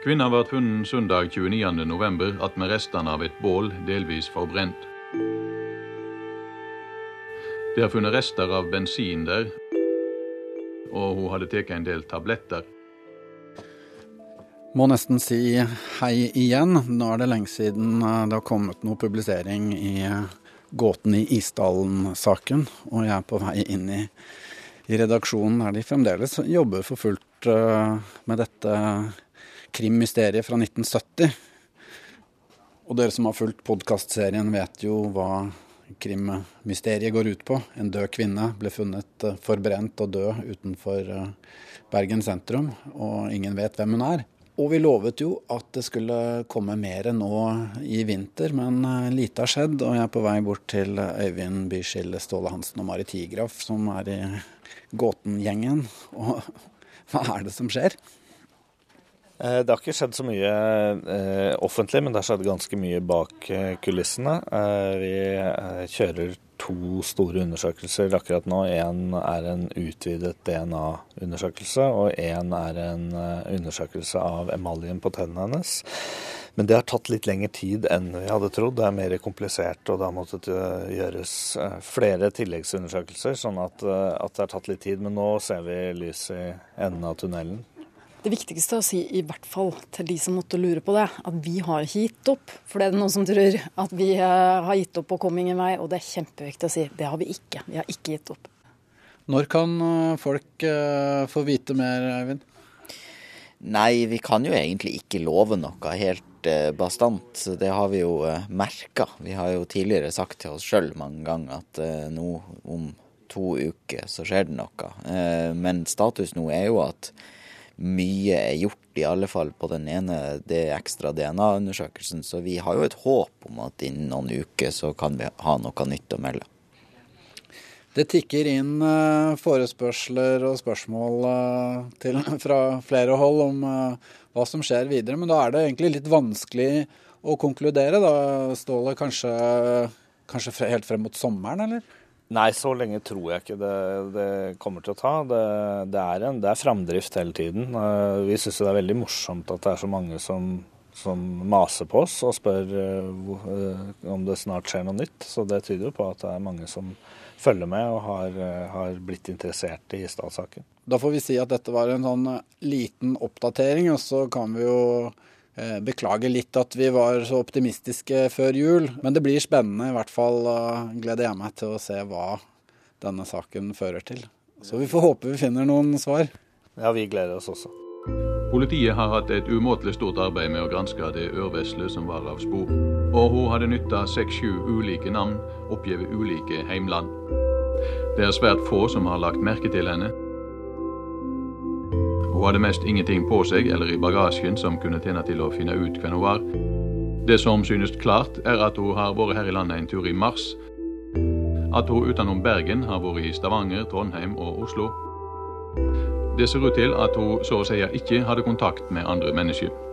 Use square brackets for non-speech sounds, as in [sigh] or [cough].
Kvinna ble funnet søndag 29.11. attmed restene av et bål delvis forbrent. Det er funnet rester av bensin der, og hun hadde tatt en del tabletter. Må nesten si hei igjen. Nå er det lenge siden eh, det har kommet noe publisering i eh, Gåten i Isdalen-saken, og jeg er på vei inn i, i redaksjonen der de fremdeles jobber for fullt uh, med dette krimmysteriet fra 1970. Og dere som har fulgt podkastserien vet jo hva krimmysteriet går ut på. En død kvinne ble funnet uh, forbrent og død utenfor uh, Bergen sentrum, og ingen vet hvem hun er. Og vi lovet jo at det skulle komme mer nå i vinter, men lite har skjedd. Og jeg er på vei bort til Øyvind Byskille Ståle Hansen og Mari Tigraf, som er i Gåten-gjengen. Og [laughs] hva er det som skjer? Eh, det har ikke skjedd så mye eh, offentlig, men det har skjedd ganske mye bak eh, kulissene. Vi kjører to store undersøkelser akkurat nå. Én er en utvidet DNA-undersøkelse, og én er en undersøkelse av emaljen på tennene hennes. Men det har tatt litt lengre tid enn vi hadde trodd. Det er mer komplisert, og det har måttet gjøres flere tilleggsundersøkelser, sånn at, at det har tatt litt tid. Men nå ser vi lys i enden av tunnelen. Det viktigste å si, i hvert fall til de som måtte lure på det, at vi har ikke gitt opp. For det er noen som tror at vi eh, har gitt opp og kom ingen vei, og det er kjempeviktig å si. Det har vi ikke. Vi har ikke gitt opp. Når kan eh, folk eh, få vite mer, Eivind? Nei, vi kan jo egentlig ikke love noe helt bastant. Det har vi jo merka. Vi har jo tidligere sagt til oss sjøl mange ganger at nå om to uker så skjer det noe. Men status nå er jo at mye er gjort, i alle fall på den ene det ekstra DNA-undersøkelsen. Så vi har jo et håp om at innen noen uker så kan vi ha noe nytt å melde. Det tikker inn uh, forespørsler og spørsmål uh, til, [laughs] fra flere hold om uh, hva som skjer videre. Men da er det egentlig litt vanskelig å konkludere, da, Ståle. Kanskje, kanskje helt frem mot sommeren, eller? Nei, så lenge tror jeg ikke det, det kommer til å ta. Det, det, er en, det er framdrift hele tiden. Eh, vi syns det er veldig morsomt at det er så mange som, som maser på oss og spør uh, om det snart skjer noe nytt. Så det tyder jo på at det er mange som følger med og har, har blitt interessert i statssaken. Da får vi si at dette var en sånn liten oppdatering, og så kan vi jo Eh, beklager litt at vi var så optimistiske før jul, men det blir spennende. I hvert fall gleder jeg meg til å se hva denne saken fører til. Så vi får håpe vi finner noen svar. Ja, vi gleder oss også. Politiet har hatt et umåtelig stort arbeid med å granske det ørveslet som var av spor. Og hun hadde nytta seks-sju ulike navn, oppgitt ulike heimland. Det er svært få som har lagt merke til henne. Hun hadde mest ingenting på seg eller i bagasjen som kunne tjene til å finne ut hvem hun var. Det som synes klart, er at hun har vært her i landet en tur i mars. At hun utenom Bergen har vært i Stavanger, Trondheim og Oslo. Det ser ut til at hun så å si ikke hadde kontakt med andre mennesker.